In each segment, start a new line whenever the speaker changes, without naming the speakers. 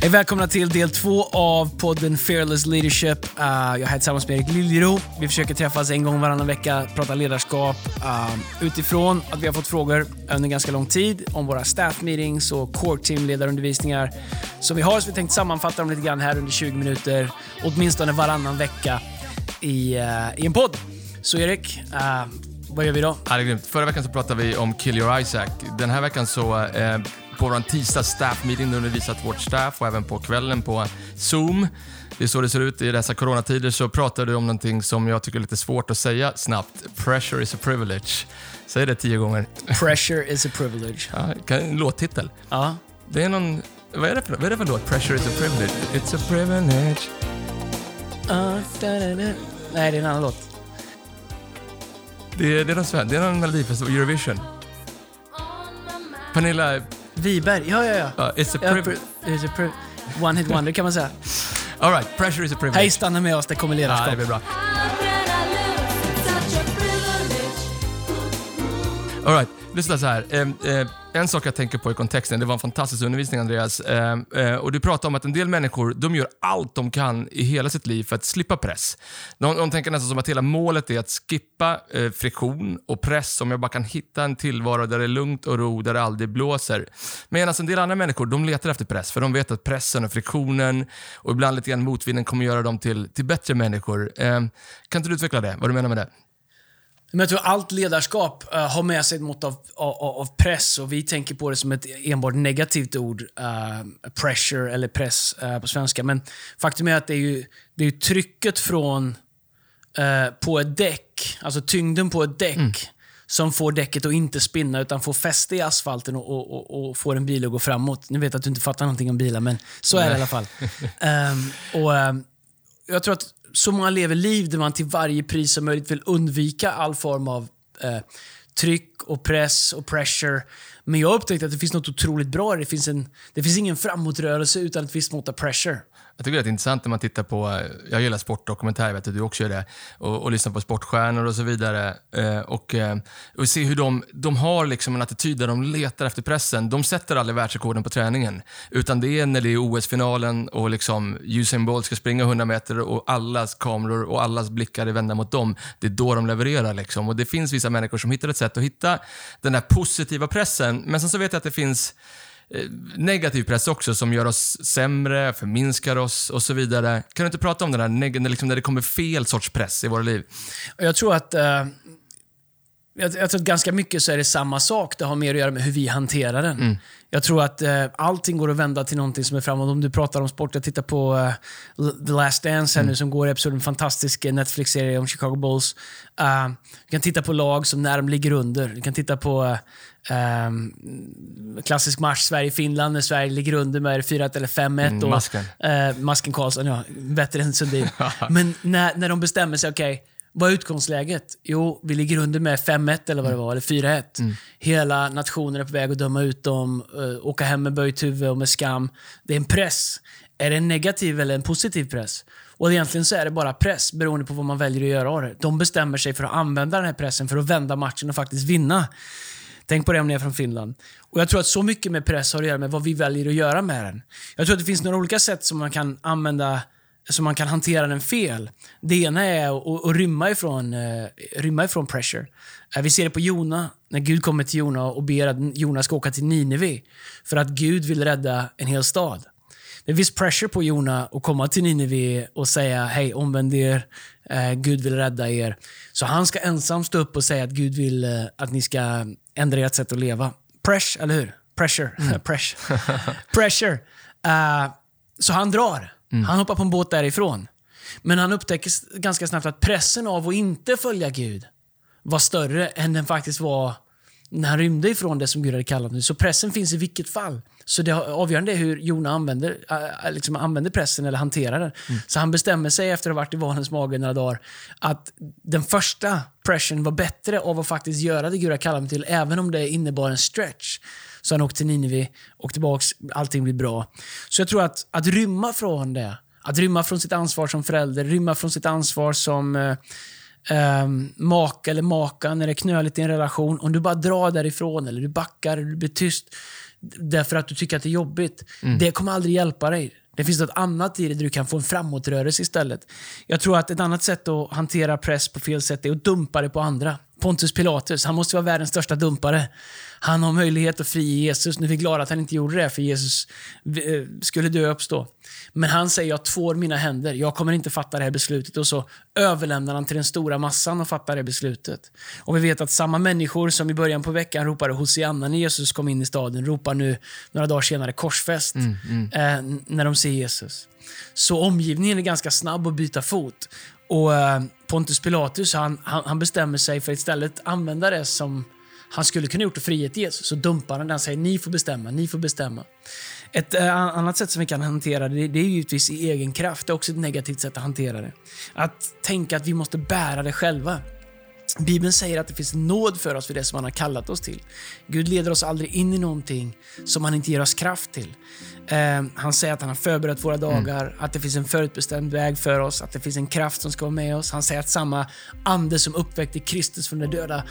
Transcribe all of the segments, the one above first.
Hej, välkomna till del två av podden Fearless Leadership. Uh, jag är här tillsammans med Erik Liljero. Vi försöker träffas en gång varannan vecka, prata ledarskap. Uh, utifrån att vi har fått frågor under ganska lång tid om våra staff meetings och core team ledarundervisningar som vi har. Så vi tänkte sammanfatta dem lite grann här under 20 minuter, åtminstone varannan vecka i, uh, i en podd. Så Erik, uh, vad gör vi då?
Ja, det är grymt. Förra veckan så pratade vi om Kill Your Isaac. Den här veckan så uh, på vår tisdag staff meeting där vi visat vårt staff och även på kvällen på Zoom. Det är så det ser ut i dessa coronatider. Så pratar du om någonting som jag tycker är lite svårt att säga snabbt. Pressure is a privilege. Säg det tio gånger.
Pressure is a privilege.
Ja, en låttitel.
Ja.
Det är någon... Vad är det för, vad är det för låt? Pressure is a privilege. It's a privilege.
Uh, da, da, da. Nej, det är en annan låt.
Det, det är någon, det är någon melodifestival, Eurovision. Pernilla
Wiberg, ja, ja, ja.
Uh, it's a
privilege. It's a pri One hit wonder kan man säga.
All right, pressure is a privilege.
Hej, stanna med oss, det kommer ledarskap.
Ja, det blir bra. All right, lyssna så här. Ehm, eh, en sak jag tänker på i kontexten, det var en fantastisk undervisning Andreas. Ehm, eh, och Du pratar om att en del människor de gör allt de kan i hela sitt liv för att slippa press. De, de tänker nästan som att hela målet är att skippa eh, friktion och press om jag bara kan hitta en tillvaro där det är lugnt och ro, där det aldrig blåser. Medan en del andra människor de letar efter press, för de vet att pressen och friktionen och ibland lite grann motvinden kommer göra dem till, till bättre människor. Ehm, kan inte du utveckla det? Vad du menar med det?
Men jag tror allt ledarskap uh, har med sig ett mått av, av, av, press och vi tänker på det som ett enbart negativt ord. Uh, pressure eller press uh, på svenska. Men faktum är att det är ju, det är trycket från på ett däck, alltså tyngden på ett däck, mm. som får däcket att inte spinna utan får fäste i asfalten och, och, och, och får en bil att gå framåt. Nu vet att du inte fattar någonting om bilar, men så är det i alla fall. um, och um, Jag tror att så många lever liv där man till varje pris som möjligt vill undvika all form av eh, tryck och press och pressure. Men jag upptäckte att det finns något otroligt bra. Det finns, en, det finns ingen framåtrörelse utan ett visst mått av pressure.
Jag tycker det är intressant när man tittar på, jag gillar sportdokumentärer, vet du, du också gör det, och, och lyssnar på sportstjärnor och så vidare. Eh, och, eh, och se hur de, de har liksom en attityd där de letar efter pressen. De sätter aldrig världsrekorden på träningen. Utan det är när det är OS-finalen och liksom Usain Bolt ska springa 100 meter och allas kameror och allas blickar är vända mot dem. Det är då de levererar. Liksom. Och Det finns vissa människor som hittar ett sätt att hitta den där positiva pressen. Men sen så vet jag att det finns Eh, negativ press också som gör oss sämre, förminskar oss och så vidare. Kan du inte prata om det där liksom när det kommer fel sorts press i våra liv?
Jag tror att eh, jag, jag, tror att ganska mycket så är det samma sak. Det har mer att göra med hur vi hanterar den. Mm. Jag tror att uh, allting går att vända till någonting som är framåt. Om du pratar om sport, jag tittar på uh, The Last Dance här mm. nu som går i episod, en fantastisk Netflix-serie om Chicago Bulls. Uh, du kan titta på lag som när de ligger under. Du kan titta på Um, klassisk match Sverige-Finland när Sverige ligger under med 4-1 eller 5-1. Mm,
masken.
Uh, masken Karlsson, ja. Bättre än Sundin. Men när, när de bestämmer sig, okej, okay, vad är utgångsläget? Jo, vi ligger under med 5-1 eller vad det var, eller 4-1. Mm. Hela nationen är på väg att döma ut dem, uh, åka hem med böjt huvud och med skam. Det är en press. Är det en negativ eller en positiv press? Och egentligen så är det bara press beroende på vad man väljer att göra av det. De bestämmer sig för att använda den här pressen för att vända matchen och faktiskt vinna. Tänk på det om ni är från Finland. Och Jag tror att så mycket med press har att göra med vad vi väljer att göra med den. Jag tror att det finns några olika sätt som man kan använda så man kan hantera den fel. Det ena är att, att rymma, ifrån, uh, rymma ifrån pressure. Uh, vi ser det på Jona, när Gud kommer till Jona och ber att Jona ska åka till Nineve. För att Gud vill rädda en hel stad. Det är viss pressure på Jona att komma till Nineve och säga hej, omvänd er, uh, Gud vill rädda er. Så han ska ensam stå upp och säga att Gud vill att ni ska ändra ert sätt att leva. Pressure, eller hur? Pressure. Mm. Pressure. Pressure. Så han drar. Mm. Han hoppar på en båt därifrån. Men han upptäcker ganska snabbt att pressen av att inte följa Gud var större än den faktiskt var när han rymde ifrån det som Gud hade kallat honom Så pressen finns i vilket fall. Så det avgörande är hur Jona använder, liksom använder pressen eller hanterar den. Mm. Så han bestämmer sig efter att ha varit i valens mage några dagar att den första pressen var bättre av att faktiskt göra det Gud har kallat mig till, även om det innebar en stretch. Så han åkte till Nineve, och tillbaks, allting blir bra. Så jag tror att, att rymma från det, att rymma från sitt ansvar som förälder, rymma från sitt ansvar som eh, eh, maka eller maka när det är knöligt i en relation. Om du bara drar därifrån, eller du backar, eller du blir tyst. därför att du tycker att det är jobbigt. Det kommer aldrig hjälpa dig. Det finns något annat i det där du kan få en framåtrörelse istället. Jag tror att ett annat sätt att hantera press på fel sätt är att dumpa det på andra. Pontus Pilatus, han måste vara världens största dumpare. Han har möjlighet att frige Jesus. Nu är vi glada att han inte gjorde det, för Jesus eh, skulle dö och uppstå. Men han säger, jag tvår mina händer. Jag kommer inte fatta det här beslutet. Och så överlämnar han till den stora massan och fattar det beslutet. Och vi vet att samma människor som i början på veckan ropade Hosianna när Jesus kom in i staden, ropar nu några dagar senare korsfäst mm, mm. Eh, när de ser Jesus. Så omgivningen är ganska snabb att byta fot. Och eh, Pontus Pilatus han, han, han, bestämmer sig för att istället använda det som han skulle kunna gjort och frihet Jesus. Så dumpar han den och säger ni får bestämma, ni får bestämma. Ett äh, annat sätt som vi kan hantera det, det är givetvis i egen kraft. Det är också ett negativt sätt att hantera det. Att tänka att vi måste bära det själva. Bibeln säger att det finns nåd för oss för det som han har kallat oss till. Gud leder oss aldrig in i någonting som han inte ger oss kraft till. Eh, han säger att han har förberett våra mm. dagar, mm. att det finns en förutbestämd väg för oss, att det finns en kraft som ska vara med oss. Han säger att samma ande som uppväckte Kristus från de döda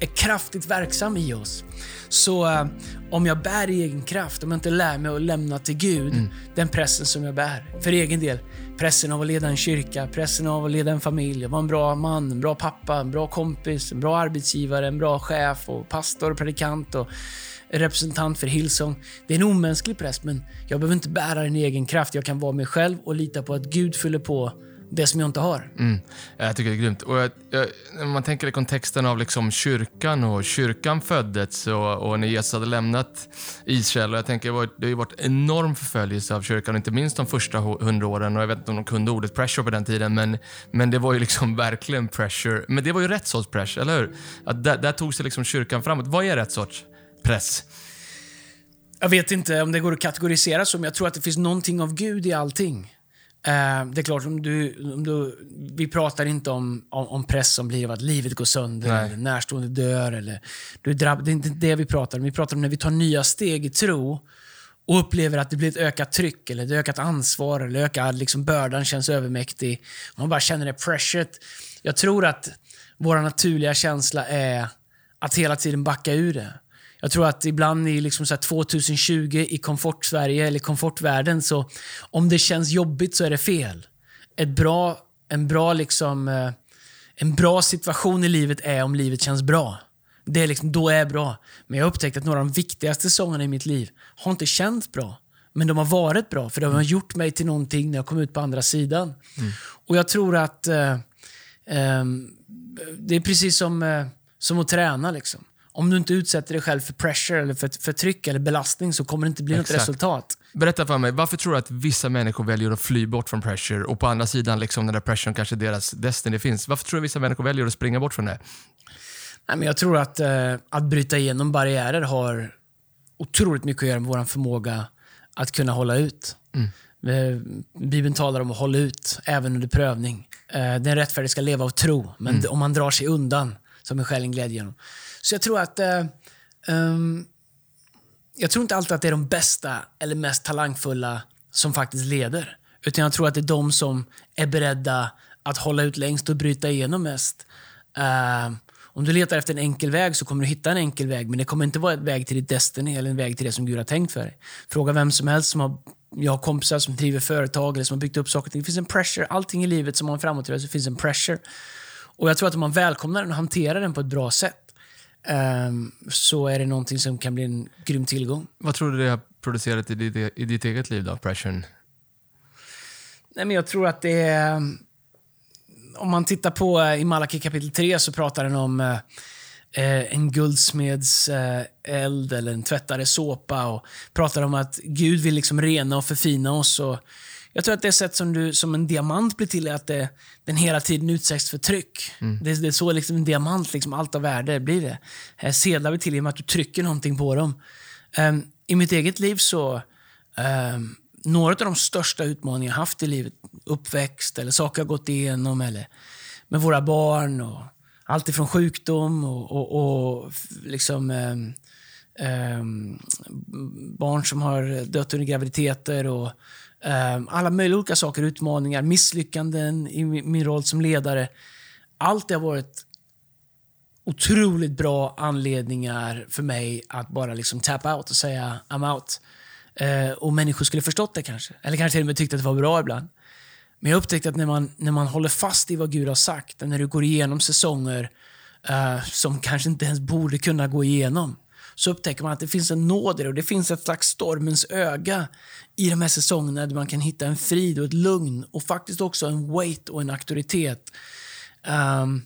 är kraftigt verksam i oss. Så uh, om jag bär i egen kraft, om jag inte lär mig att lämna till Gud mm. den pressen som jag bär, för egen del, pressen av att leda en kyrka, pressen av att leda en familj, att vara en bra man, en bra pappa, en bra kompis, en bra arbetsgivare, en bra chef och pastor och predikant och representant för Hillsong. Det är en omänsklig press, men jag behöver inte bära den i egen kraft. Jag kan vara mig själv och lita på att Gud fyller på det som jag inte har.
Mm. Jag tycker det är grymt. Och jag, jag, när man tänker i kontexten av liksom kyrkan och kyrkan föddes och, och när Jesus hade lämnat Israel. Och jag tänker, det har ju varit enorm förföljelse av kyrkan, inte minst de första hundra åren. Och jag vet inte om de kunde ordet pressure på den tiden, men, men det var ju liksom verkligen pressure. Men det var ju rätt sorts pressure, eller hur? Att där, där tog sig liksom kyrkan framåt. Vad är rätt sorts press?
Jag vet inte om det går att kategorisera så, men jag tror att det finns någonting av Gud i allting. Eh, det är klart, om du, om du, vi pratar inte om, om, om press som blir av att livet går sönder, Nej. eller närstående dör. Eller, du drabb, det är inte det vi pratar om. Vi pratar om när vi tar nya steg i tro och upplever att det blir ett ökat tryck, eller ett ökat ansvar, eller ökad liksom, bördan känns övermäktig. Man bara känner det pressuret. Jag tror att vår naturliga känsla är att hela tiden backa ur det. Jag tror att ibland i liksom så 2020 i komfort-Sverige eller komfortvärlden så om det känns jobbigt så är det fel. Ett bra, en, bra liksom, eh, en bra situation i livet är om livet känns bra. Det är liksom, då är bra. Men jag har upptäckt att några av de viktigaste säsongerna i mitt liv har inte känts bra. Men de har varit bra, för de har mm. gjort mig till någonting när jag kom ut på andra sidan. Mm. Och jag tror att eh, eh, det är precis som, eh, som att träna. Liksom om du inte utsätter dig själv för pressure, eller för, för tryck eller belastning så kommer det inte bli Exakt. något resultat.
Berätta för mig, varför tror du att vissa människor väljer att fly bort från pressure och på andra sidan, liksom, när där pressuren kanske deras destiny finns. Varför tror du att vissa människor väljer att springa bort från det?
Nej, men jag tror att, eh, att bryta igenom barriärer har otroligt mycket att göra med vår förmåga att kunna hålla ut. Mm. Eh, Bibeln talar om att hålla ut, även under prövning. Eh, den rättfärdige ska leva av tro, men mm. om man drar sig undan som är själen glädje genom. Så jag tror att... Eh, um, jag tror inte alltid att det är de bästa eller mest talangfulla som faktiskt leder. Utan jag tror att det är de som är beredda att hålla ut längst och bryta igenom mest. Uh, om du letar efter en enkel väg så kommer du hitta en enkel väg, men det kommer inte vara en väg till ditt destiny eller en väg till det som Gud har tänkt för dig. Fråga vem som helst som har jag har kompisar som driver företag eller som har byggt upp saker. Det finns en pressure. Allting i livet som har en framåtrörelse finns en pressure. Och jag tror att om man välkomnar den och hanterar den på ett bra sätt så är det någonting som kan bli en grym tillgång.
Vad tror du det har producerat i ditt, i ditt eget liv då, pressuren?
Nej, men jag tror att det är... Om man tittar på eh, i Malaki kapitel 3 så pratar den om eh, eh, en guldsmeds eld eller en tvättare såpa och pratar om att Gud vill liksom rena och förfina oss. Och jag tror att det sätt som, du, som en diamant blir till är att det, den hela tiden utsätts för tryck. Mm. Det, det, är så liksom en diamant, liksom allt av värde blir det. Här sedlar vi till genom att du trycker någonting på dem. Um, I mitt eget liv så, um, några av de största utmaningar jag haft i livet, uppväxt eller saker jag gått igenom eller med våra barn och allt ifrån sjukdom och, och, och liksom um, barn som har dött under graviditeter och Ehm, alla möjliga olika saker, utmaningar, misslyckanden i min roll som ledare. Allt det har varit otroligt bra anledningar för mig att bara liksom tap out och säga I'm out. Ehm, och människor skulle förstått det kanske. Eller kanske till och med tyckte att det var bra ibland. Men jag upptäckte att när man, när man håller fast i vad Gud har sagt, när du går igenom säsonger uh, som kanske inte ens borde kunna gå igenom, så upptäcker man att det finns en nåd i det och det finns ett slags stormens öga i de här säsongerna där man kan hitta en frid och ett lugn och faktiskt också en weight och en auktoritet. Um,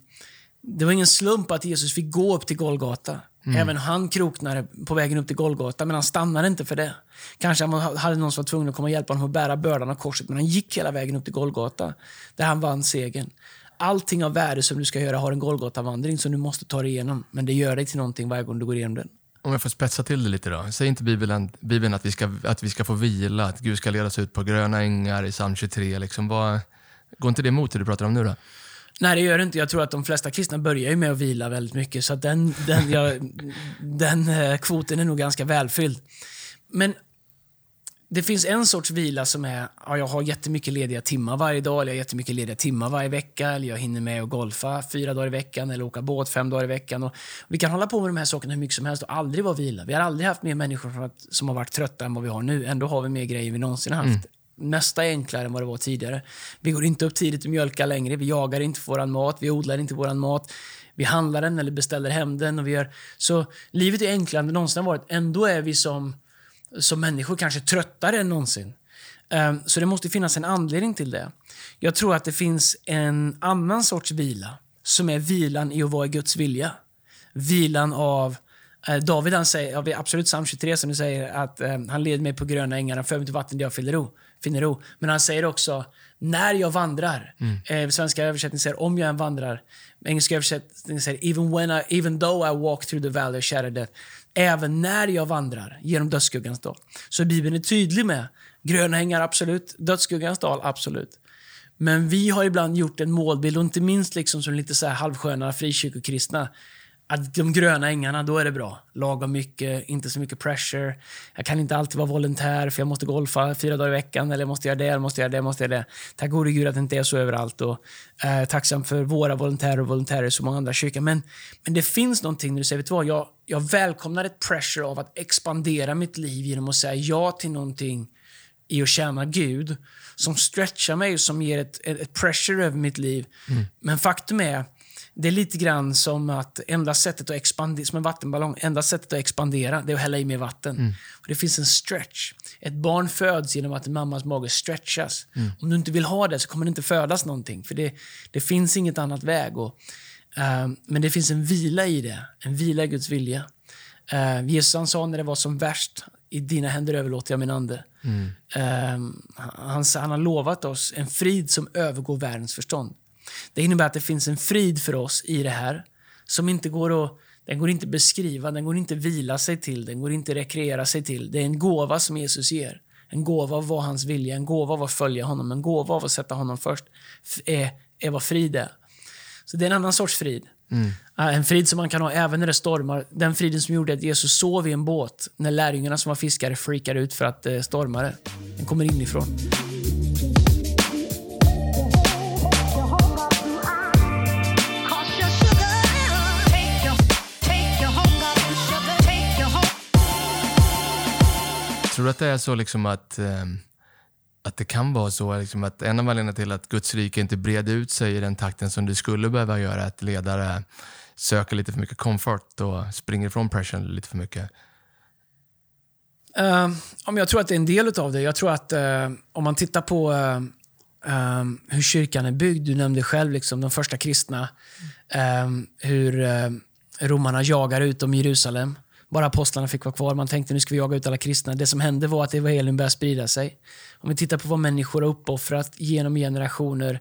det var ingen slump att Jesus fick gå upp till Golgata. Mm. Även han kroknade på vägen upp till Golgata, men han stannade inte för det. Kanske han hade någon som var tvungen att komma och hjälpa honom att bära bördan av korset, men han gick hela vägen upp till Golgata, där han vann segern. Allting av värde som du ska göra har en Golgata-vandring som du måste ta dig igenom, men det gör dig till någonting varje gång du går igenom den.
Om jag får spetsa till det lite då. Säger inte Bibeln, Bibeln att, vi ska, att vi ska få vila, att Gud ska leda oss ut på gröna ängar i psalm 23? Liksom, vad, går inte det emot det du pratar om nu då?
Nej, det gör det inte. Jag tror att de flesta kristna börjar ju med att vila väldigt mycket, så den, den, jag, den eh, kvoten är nog ganska välfylld. Men det finns en sorts vila som är, ja, jag har jättemycket lediga timmar varje dag, eller jag har jättemycket lediga timmar varje vecka, eller jag hinner med att golfa fyra dagar i veckan, eller åka båt fem dagar i veckan. Och vi kan hålla på med de här sakerna hur mycket som helst och aldrig vara vila. Vi har aldrig haft mer människor som har varit trötta än vad vi har nu. Ändå har vi mer grejer vi någonsin haft. Mm är enklare än vad det var tidigare. Vi går inte upp tidigt och mjölkar längre. Vi jagar inte vår mat. Vi odlar inte vår mat. Vi handlar den eller beställer hem den. Och vi gör... Så livet är enklare än det någonsin har varit. Ändå är vi som, som människor kanske tröttare än någonsin. Um, så det måste finnas en anledning till det. Jag tror att det finns en annan sorts vila som är vilan i att vara i Guds vilja. Vilan av Eh, David han säger, ja, absolut psalm 23 som du säger, att eh, han leder mig på gröna ängar, han för mig till vatten där jag finner ro, finner ro. Men han säger också, när jag vandrar. Mm. Eh, svenska översättningen säger om jag än vandrar. Engelska översättningen säger even, when I, even though I walk through the valley of shadow death. Även när jag vandrar genom dödsskuggans dal. Så Bibeln är tydlig med grönhängar, absolut. Dödsskuggans dal, absolut. Men vi har ibland gjort en målbild, och inte minst liksom som lite så här halvsköna frikyrkokristna, att de gröna ängarna, då är det bra. Lagom mycket, inte så mycket pressure. Jag kan inte alltid vara volontär för jag måste golfa fyra dagar i veckan. Eller jag måste göra det, jag måste göra det, måste göra det. Tack gode gud att det inte är så överallt. Och, eh, tacksam för våra volontärer och volontärer i så många andra kyrkor. Men, men det finns någonting när du säger, vet du vad? Jag, jag välkomnar ett pressure av att expandera mitt liv genom att säga ja till någonting i att tjäna Gud som stretchar mig och som ger ett, ett, ett pressure över mitt liv. Mm. Men faktum är det är lite grann som att enda sättet att expandera, som en vattenballong, enda sättet att expandera det är att hälla i mer vatten. Mm. Och det finns en stretch. Ett barn föds genom att mammas mage stretchas. Mm. Om du inte vill ha det så kommer det inte födas någonting. För det, det finns inget annat väg. Och, uh, men det finns en vila i det. En vila i Guds vilja. Uh, Jesus sa när det var som värst, i dina händer överlåter jag min ande. Mm. Uh, han, han har lovat oss en frid som övergår världens förstånd. Det innebär att det finns en frid för oss i det här som inte går att den går inte beskriva, den går inte vila sig till, den går inte rekreera sig till. Det är en gåva som Jesus ger. En gåva av vad hans vilja, en gåva av att följa honom, en gåva av att sätta honom först. Är, är vad frid är. Så det är en annan sorts frid. Mm. En frid som man kan ha även när det stormar. Den friden som gjorde att Jesus sov i en båt när lärjungarna som var fiskare freakade ut för att det stormade. Den kommer inifrån.
Tror du att det är så liksom att, eh, att det kan vara så liksom att en av anledningarna till att Guds rike inte breder ut sig i den takten som det skulle behöva göra, att ledare söker lite för mycket comfort och springer ifrån pressen lite för mycket?
Uh, jag tror att det är en del av det. Jag tror att uh, om man tittar på uh, hur kyrkan är byggd. Du nämnde själv liksom, de första kristna. Ehm, hur eh, romarna jagar ut dem i Jerusalem. Bara apostlarna fick vara kvar. Man tänkte nu ska vi jaga ut alla kristna. Det som hände var att evangelium började sprida sig. Om vi tittar på vad människor har uppoffrat genom generationer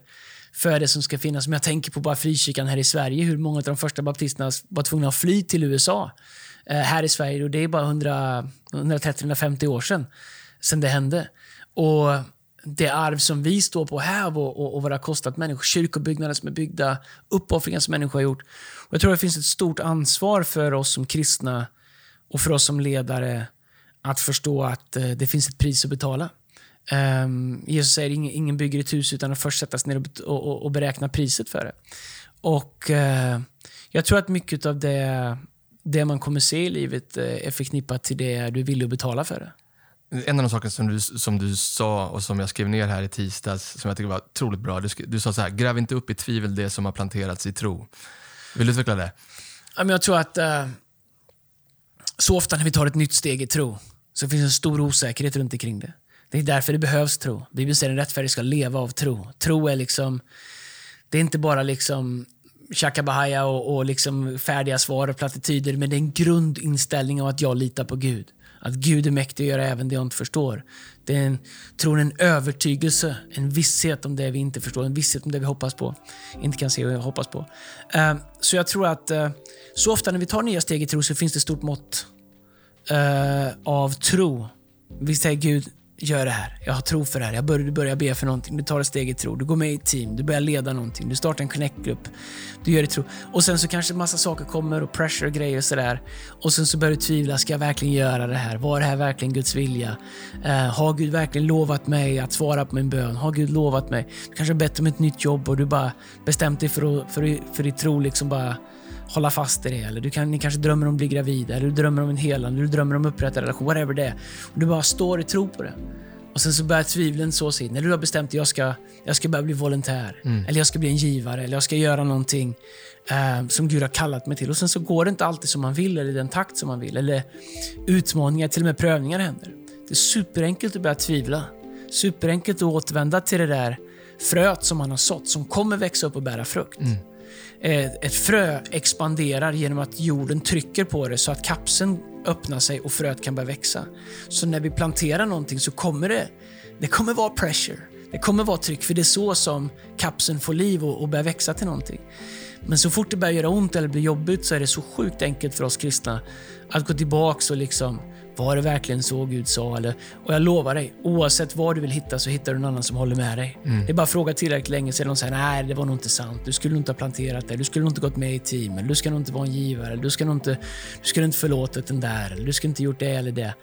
för det som ska finnas. Om jag tänker på bara frikyrkan här i Sverige, hur många av de första baptisterna var tvungna att fly till USA. Eh, här i Sverige, och det är bara 130-150 år sedan, sedan det hände. Och det arv som vi står på här och, och, och vad det har kostat människor, kyrkobyggnader som är byggda, uppoffringar som människor har gjort. Och jag tror det finns ett stort ansvar för oss som kristna och för oss som ledare att förstå att eh, det finns ett pris att betala. Um, Jesus säger ingen, ingen bygger ett hus utan att först sätta sig ner och, och, och, beräkna priset för det. och eh, jag tror att mycket av det, det man kommer se i livet eh, är förknippat till det du vill betala för det.
En av de saker som du, som du sa och som jag skrev ner här i tisdags, som jag tycker var otroligt bra. Du, du sa så här, gräv inte upp i tvivel det som har planterats i tro. Vill du utveckla det?
Jag tror att uh, så ofta när vi tar ett nytt steg i tro, så finns en stor osäkerhet runt omkring det. Det är därför det behövs tro. Bibeln säger att en rättfärdig ska leva av tro. Tro är liksom, det är inte bara liksom tjackabahaya och, och liksom färdiga svar och plattityder, men det är en grundinställning av att jag litar på Gud. Att Gud är mäktig att göra även det jag inte förstår. Det är en, tror en övertygelse, en visshet om det vi inte förstår, en visshet om det vi hoppas på. Inte kan se och hoppas på. Uh, så jag tror att uh, så ofta när vi tar nya steg i tro så finns det stort mått uh, av tro. Vi säger Gud, gör det här. Jag har tro för det här. Jag börjar, du börjar be för någonting. Du tar ett steg i tro. Du går med i ett team. Du börjar leda någonting. Du startar en connect-grupp. Du gör det i tro. Och sen så kanske massa saker kommer och pressure och grejer och sådär. Och sen så börjar du tvivla. Ska jag verkligen göra det här? Var det här verkligen Guds vilja? Eh, har Gud verkligen lovat mig att svara på min bön? Har Gud lovat mig? Du kanske har bett om ett nytt jobb och du bara bestämt dig för, att, för, för ditt tro liksom bara hålla fast i det. Eller du kan, ni kanske drömmer om att bli gravida, eller du drömmer om en helande, du drömmer om upprättad relation, whatever det är. Och du bara står i tro på det. Och sen så börjar tvivlen så in. När du har bestämt att jag ska, jag ska börja bli volontär, mm. eller jag ska bli en givare, eller jag ska göra någonting eh, som Gud har kallat mig till. Och sen så går det inte alltid som man vill, eller i den takt som man vill. Eller utmaningar, till och med prövningar händer. Det är superenkelt att börja tvivla. Superenkelt att återvända till det där fröet som man har sått, som kommer växa upp och bära frukt. Mm. Eh, ett frö expanderar genom att jorden trycker på det så att kapseln öppnar sig och fröet kan börja växa. Så när vi planterar någonting så kommer det, det kommer vara pressure. Det kommer vara tryck, för det är så som kapseln får liv och, och börjar växa till någonting. Men så fort det börjar göra ont eller blir jobbigt så är det så sjukt enkelt för oss kristna att gå tillbaka och liksom var det verkligen så Gud sa? Eller, och jag lovar dig, oavsett vad du vill hitta så hittar du någon annan som håller med dig. Mm. Det är bara att fråga tillräckligt länge är de säger nej, det var nog inte sant. Du skulle nog inte ha planterat det. Du skulle nog inte gått med i teamen. Du ska nog inte vara en givare. Du ska nog inte, du skulle inte förlåtit den där. Eller, du skulle inte gjort det eller det.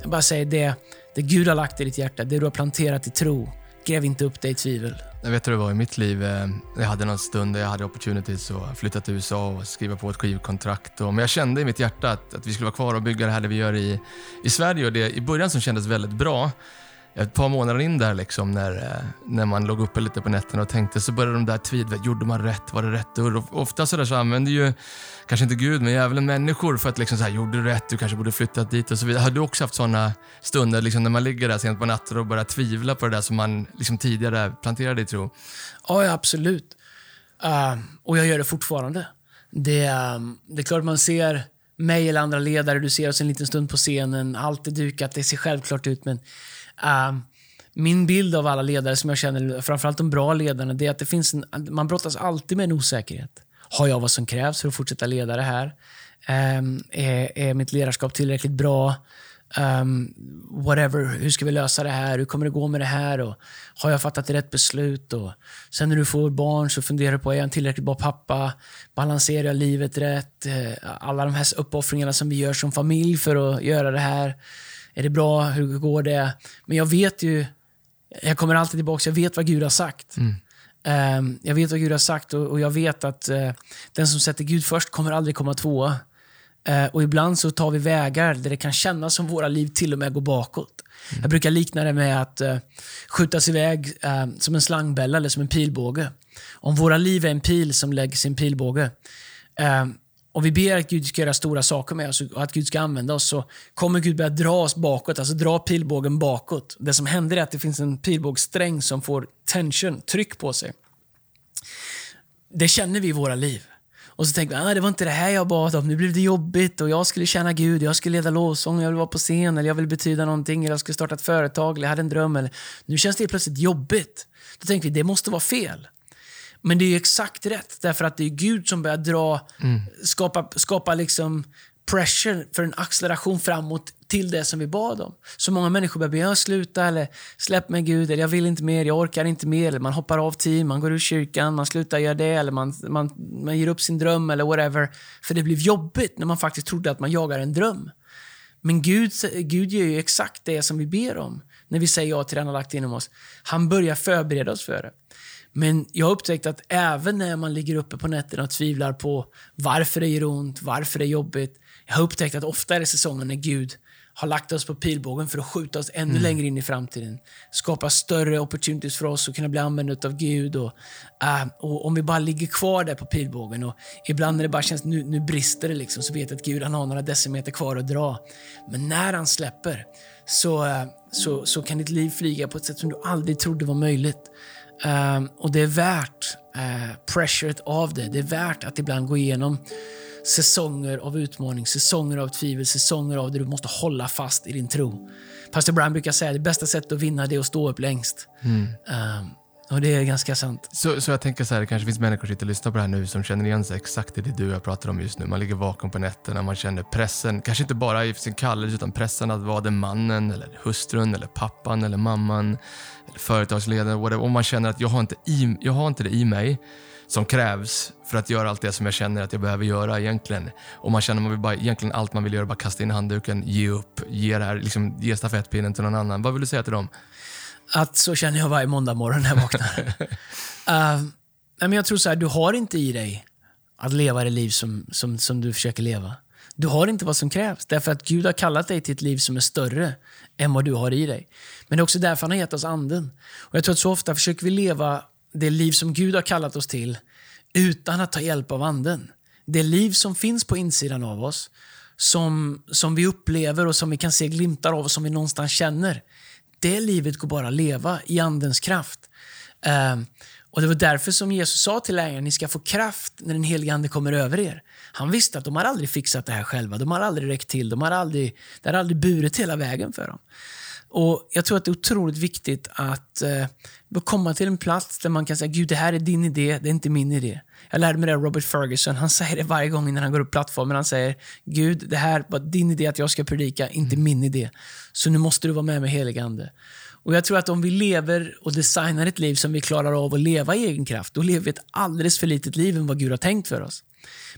Jag bara säger det, det Gud har lagt i ditt hjärta, det du har planterat i tro. Gräv inte upp dig i tvivel.
Jag vet hur det var i mitt liv. Eh, jag hade någon stund där jag hade opportunities att flytta till USA och skriva på ett skivkontrakt. Men jag kände i mitt hjärta att, att vi skulle vara kvar och bygga det här det vi gör i, i Sverige. Och det i början som kändes väldigt bra. Ett par månader in där, liksom, när, eh, när man låg uppe lite på nätterna och tänkte, så började de där tvivla. Gjorde man rätt? Var det rätt dörr? Och ofta så, där så använder ju, kanske inte Gud, men djävulen människor för att liksom så här, gjorde du rätt? Du kanske borde flyttat dit och så vidare. Har du också haft sådana stunder liksom, när man ligger där sent på natten och börjar tvivla på det där som man liksom, tidigare planterade i tro?
Ja, absolut. Uh, och jag gör det fortfarande. Det, um, det är klart man ser mig eller andra ledare, du ser oss en liten stund på scenen, allt är dukat, det ser självklart ut, men Uh, min bild av alla ledare som jag känner, framförallt de bra ledarna, det är att det finns en, man brottas alltid med en osäkerhet. Har jag vad som krävs för att fortsätta leda det här? Um, är, är, mitt ledarskap tillräckligt bra? Um, whatever, hur ska vi lösa det här? Hur kommer det gå med det här? Och har jag fattat rätt beslut? Och sen när du får barn så funderar du på, är jag en tillräckligt bra pappa? Balanserar jag livet rätt? Eh, alla de här uppoffringarna som vi gör som familj för att göra det här. Är det bra? Hur går det? Men jag vet ju, jag kommer alltid tillbaka, jag vet vad Gud har sagt. Mm. Um, jag vet vad Gud har sagt och, och jag vet att uh, den som sätter Gud först kommer aldrig komma tvåa. Uh, och ibland så tar vi vägar där det kan kännas som våra liv till och med går bakåt. Mm. Jag brukar likna det med att uh, skjutas iväg uh, som en slangbälla eller som en pilbåge. Om våra liv är en pil som lägger sin pilbåge, om vi ber att Gud ska göra stora saker med oss och att Gud ska använda oss, så kommer Gud börja dra oss bakåt, alltså dra pilbågen bakåt. Det som händer är att det finns en pilbågssträng som får tension, tryck på sig. Det känner vi i våra liv. Och så tänker vi, ah, det var inte det här jag bad om, nu blev det jobbigt och jag skulle tjäna Gud, jag skulle leda lovsång, jag vill vara på scen, eller jag vill betyda någonting, eller jag skulle starta ett företag, eller jag hade en dröm. Eller... Nu känns det plötsligt jobbigt. Då tänker vi, det måste vara fel. Men det är exakt rätt, därför att det är Gud som börjar dra, mm. skapa, skapa liksom pressure för en acceleration framåt till det som vi bad om. Så många människor börjar be, sluta, eller släpp mig Gud, eller jag vill inte mer, jag orkar inte mer, eller man hoppar av team, man går ur kyrkan, man slutar göra det, eller man, man, man ger upp sin dröm, eller whatever. För det blev jobbigt när man faktiskt trodde att man jagar en dröm. Men Gud, Gud gör ju exakt det som vi ber om. när vi säger ja till det han har lagt inom oss. Han börjar förbereda oss för det. Men jag har upptäckt att även när man ligger uppe på nätterna och tvivlar på varför det gör ont, varför det är jobbigt. Jag har upptäckt att ofta är det säsongen när Gud har lagt oss på pilbågen för att skjuta oss ännu mm. längre in i framtiden. Skapa större opportunities för oss att kunna bli använda av Gud. Och, uh, och om vi bara ligger kvar där på pilbågen och ibland när det bara känns nu, nu brister det liksom, så vet jag att Gud han har några decimeter kvar att dra. Men när han släpper så, uh, så, så kan ditt liv flyga på ett sätt som du aldrig trodde var möjligt. Uh, och det är värt uh, pressuret av det. Det är värt att ibland gå igenom säsonger av utmaning, säsonger av tvivel, säsonger av där du måste hålla fast i din tro. Pastor Brown brukar säga att det bästa sättet att vinna det är att stå upp längst. Mm. Um, och det är ganska sant.
Så, så jag tänker så här, det kanske finns människor som sitter och lyssnar på det här nu som känner igen sig exakt i det du och jag pratar om just nu. Man ligger vaken på nätterna, man känner pressen, kanske inte bara i sin kallelse utan pressen att vara den mannen, eller hustrun, eller pappan, eller mamman, eller företagsledaren, whatever. Och man känner att jag har inte, i, jag har inte det i mig som krävs för att göra allt det som jag känner att jag behöver göra egentligen. Och man känner att man vill bara, egentligen allt man vill göra bara kasta in handduken, ge upp, ge, det här, liksom, ge stafettpinnen till någon annan. Vad vill du säga till dem?
Att så känner jag varje måndag morgon när jag vaknar. uh, men jag tror så här, du har inte i dig att leva det liv som, som, som du försöker leva. Du har inte vad som krävs, därför att Gud har kallat dig till ett liv som är större än vad du har i dig. Men det är också därför han har gett oss anden. Och Jag tror att så ofta försöker vi leva det liv som Gud har kallat oss till utan att ta hjälp av anden. Det liv som finns på insidan av oss, som, som vi upplever och som vi kan se glimtar av och som vi någonstans känner. Det livet går bara att leva i andens kraft. Um, och Det var därför som Jesus sa till lärjungarna, ni ska få kraft när den helige Ande kommer över er. Han visste att de har aldrig fixat det här själva. De har aldrig räckt till. De har aldrig, det har aldrig burit hela vägen för dem. Och Jag tror att det är otroligt viktigt att eh, komma till en plats där man kan säga Gud, det här är din idé, det är inte min idé. Jag lärde mig det av Robert Ferguson. Han säger det varje gång när han går upp plattformen. Han säger Gud, det här var din idé att jag ska predika, inte mm. min idé. Så nu måste du vara med med heligande. Och Jag tror att om vi lever och designar ett liv som vi klarar av att leva i egen kraft, då lever vi ett alldeles för litet liv än vad Gud har tänkt för oss.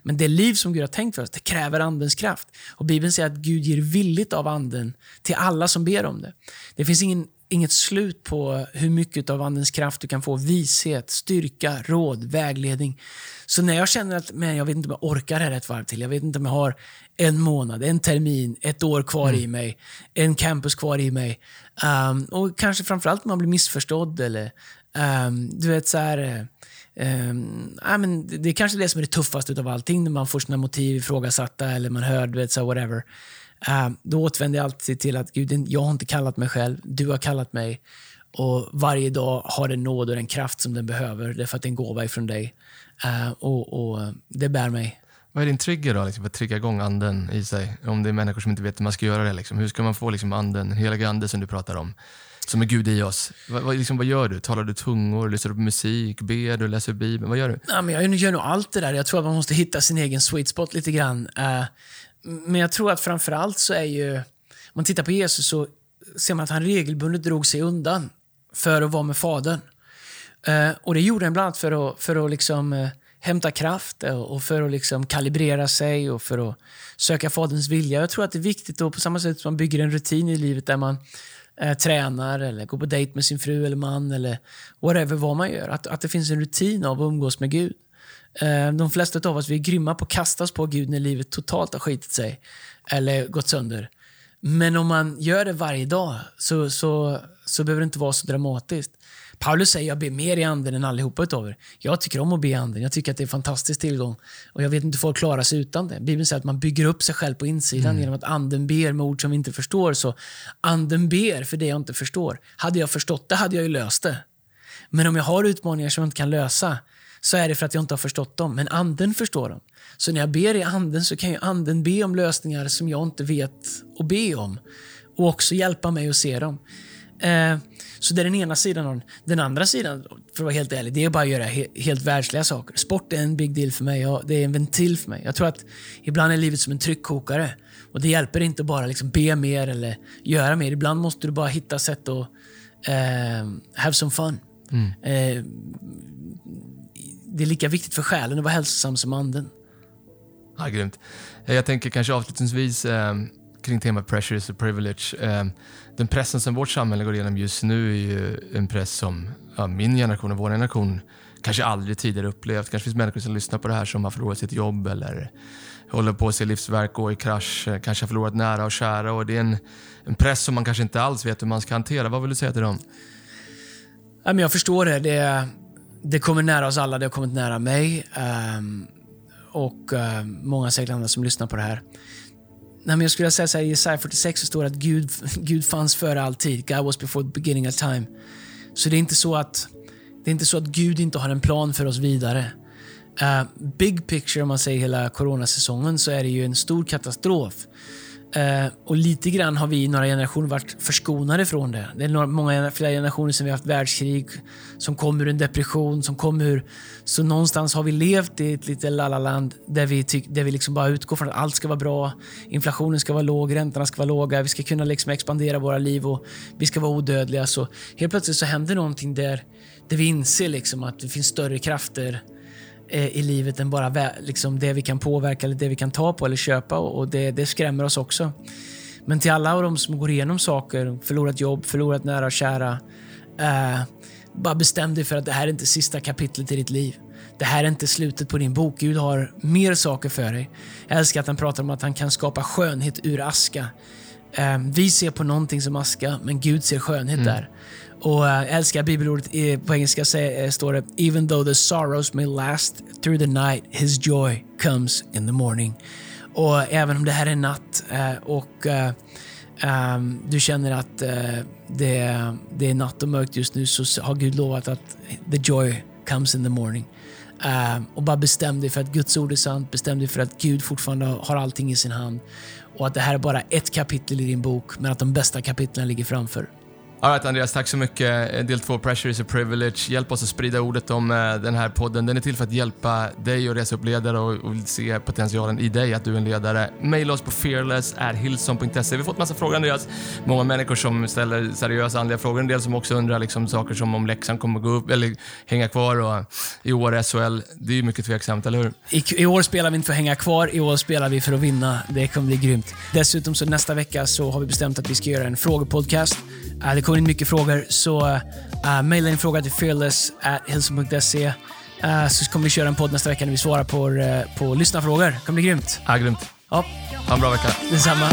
Men det liv som Gud har tänkt för oss, det kräver Andens kraft. Och Bibeln säger att Gud ger villigt av Anden till alla som ber om det. Det finns ingen, inget slut på hur mycket av Andens kraft du kan få. Vishet, styrka, råd, vägledning. Så när jag känner att men jag vet inte om jag orkar här ett varv till, jag vet inte om jag har en månad, en termin, ett år kvar mm. i mig, en campus kvar i mig. Um, och kanske framförallt om man blir missförstådd eller um, du vet så här, Um, ja, men det, är kanske det som är det tuffaste av allting, när man får sina motiv ifrågasatta eller man hör, du vet, så whatever. Uh, då återvänder jag alltid till att Gud, jag har inte kallat mig själv, du har kallat mig. Och Varje dag har den nåd och den kraft som den behöver, därför att det är en gåva ifrån dig. Uh, och, och, Det bär mig.
Vad är din trigger då, liksom, för att trigga igång anden i sig? Om det är människor som inte vet hur man ska göra det. Liksom. Hur ska man få liksom, anden, heliga ande som du pratar om? som är Gud i oss. Vad, vad, liksom, vad gör du? Talar du tungor? Lyssnar du på musik? Ber du? Läser Bibeln? Vad gör du?
Ja, men jag gör nog allt det där. Jag tror att man måste hitta sin egen sweet spot lite grann. Uh, men jag tror att framförallt så är ju... Om man tittar på Jesus så ser man att han regelbundet drog sig undan för att vara med Fadern. Eh, och Det gjorde han bland annat för att, för att liksom, eh, hämta kraft och för att liksom kalibrera sig och för att söka Faderns vilja. Jag tror att det är viktigt, då, på samma sätt som man bygger en rutin i livet där man eh, tränar eller går på dejt med sin fru eller man eller whatever vad man gör. Att, att det finns en rutin av att umgås med Gud. Eh, de flesta av oss vi är grymma på att kastas på Gud när livet totalt har skitit sig eller gått sönder. Men om man gör det varje dag så, så, så behöver det inte vara så dramatiskt. Paulus säger jag ber mer i anden än allihopa utav er. Jag tycker om att be i anden. Jag tycker att det är en fantastisk tillgång. Och Jag vet inte hur folk klarar sig utan det. Bibeln säger att man bygger upp sig själv på insidan mm. genom att anden ber med ord som vi inte förstår. Så anden ber för det jag inte förstår. Hade jag förstått det hade jag ju löst det. Men om jag har utmaningar som jag inte kan lösa så är det för att jag inte har förstått dem. Men anden förstår dem. Så när jag ber i anden så kan ju anden be om lösningar som jag inte vet att be om. Och också hjälpa mig att se dem. Eh, så det är den ena sidan. Den andra sidan, för att vara helt ärlig, det är bara att göra he helt världsliga saker. Sport är en big deal för mig. Ja, det är en ventil för mig. Jag tror att ibland är livet som en tryckkokare. Och Det hjälper inte bara liksom be mer eller göra mer. Ibland måste du bara hitta sätt att eh, have some fun. Mm. Eh, det är lika viktigt för själen att vara hälsosam som anden.
Ja, grymt. Jag tänker kanske avslutningsvis eh, kring temat pressure is a privilege. Eh, den pressen som vårt samhälle går igenom just nu är ju en press som ja, min generation och vår generation kanske aldrig tidigare upplevt. kanske finns människor som lyssnar på det här som har förlorat sitt jobb eller håller på att se livsverk gå i krasch, eh, kanske har förlorat nära och kära. Och det är en, en press som man kanske inte alls vet hur man ska hantera. Vad vill du säga till dem?
jag förstår det. det. Det kommer nära oss alla, det har kommit nära mig. Um, och uh, många säkert andra som lyssnar på det här. Nej, men jag skulle säga så här, i Jesaja 46 så står det att Gud, Gud fanns före all tid. God was before the beginning of time. Så det är inte så att, det är inte så att Gud inte har en plan för oss vidare. Uh, big picture, om man säger hela coronasäsongen, så är det ju en stor katastrof. Eh, och lite grann har vi i några generationer varit förskonade från det. Det är några, många flera generationer som vi har haft världskrig, som kom ur en depression, som kom ur... Så någonstans har vi levt i ett litet lalaland där vi, tyck, där vi liksom bara utgår från att allt ska vara bra, inflationen ska vara låg, räntorna ska vara låga, vi ska kunna liksom expandera våra liv och vi ska vara odödliga. Så helt plötsligt så händer någonting där, där vi inser liksom att det finns större krafter Eh, i livet än bara liksom det vi kan påverka eller det vi kan ta på eller köpa och det, det skrämmer oss också. Men till alla av dem som går igenom saker, förlorat jobb, förlorat nära och kära. Eh, bara bestäm dig för att det här är inte sista kapitlet i ditt liv. Det här är inte slutet på din bok. Gud har mer saker för dig. Jag älskar att han pratar om att han kan skapa skönhet ur aska. Eh, vi ser på någonting som aska, men Gud ser skönhet mm. där. Och eh, jag älskar bibelordet på engelska eh, står det “Even though the sorrows may last through the night, his joy comes in the morning”. Och även om det här är natt eh, och ehm, du känner att det, är natt och mörkt just nu så har Gud lovat att the joy comes in the morning. Ehm, och bara bestäm dig för att Guds ord är sant, bestäm dig för att Gud fortfarande har allting i sin hand och att det här är bara ett kapitel i din bok, men att de bästa kapitlen ligger framför.
Alright Andreas, tack så mycket. Del 2, Pressure is a privilege. Hjälp oss att sprida ordet om eh, den här podden. Den är till för att hjälpa dig att resa upp ledare och, och se potentialen i dig, att du är en ledare. Maila oss på fearless.hillson.se. Vi har fått massa frågor Andreas. Många människor som ställer seriösa andliga frågor. En del som också undrar liksom, saker som om Leksand kommer gå upp eller hänga kvar och, i år SHL. Det är ju mycket tveksamt, eller hur?
I, I, år spelar vi inte för att hänga kvar, i år spelar vi för att vinna. Det kommer bli grymt. Dessutom så nästa vecka så har vi bestämt att vi ska göra en frågepodcast. Kommer in mycket frågor, så uh, mejla din fråga till fearless.hilson.se uh, så kommer vi köra en podd nästa vecka när vi svarar på, uh, på lyssnarfrågor. Det kommer bli grymt.
Ja, grymt.
Ja.
Ha en bra vecka.
Detsamma.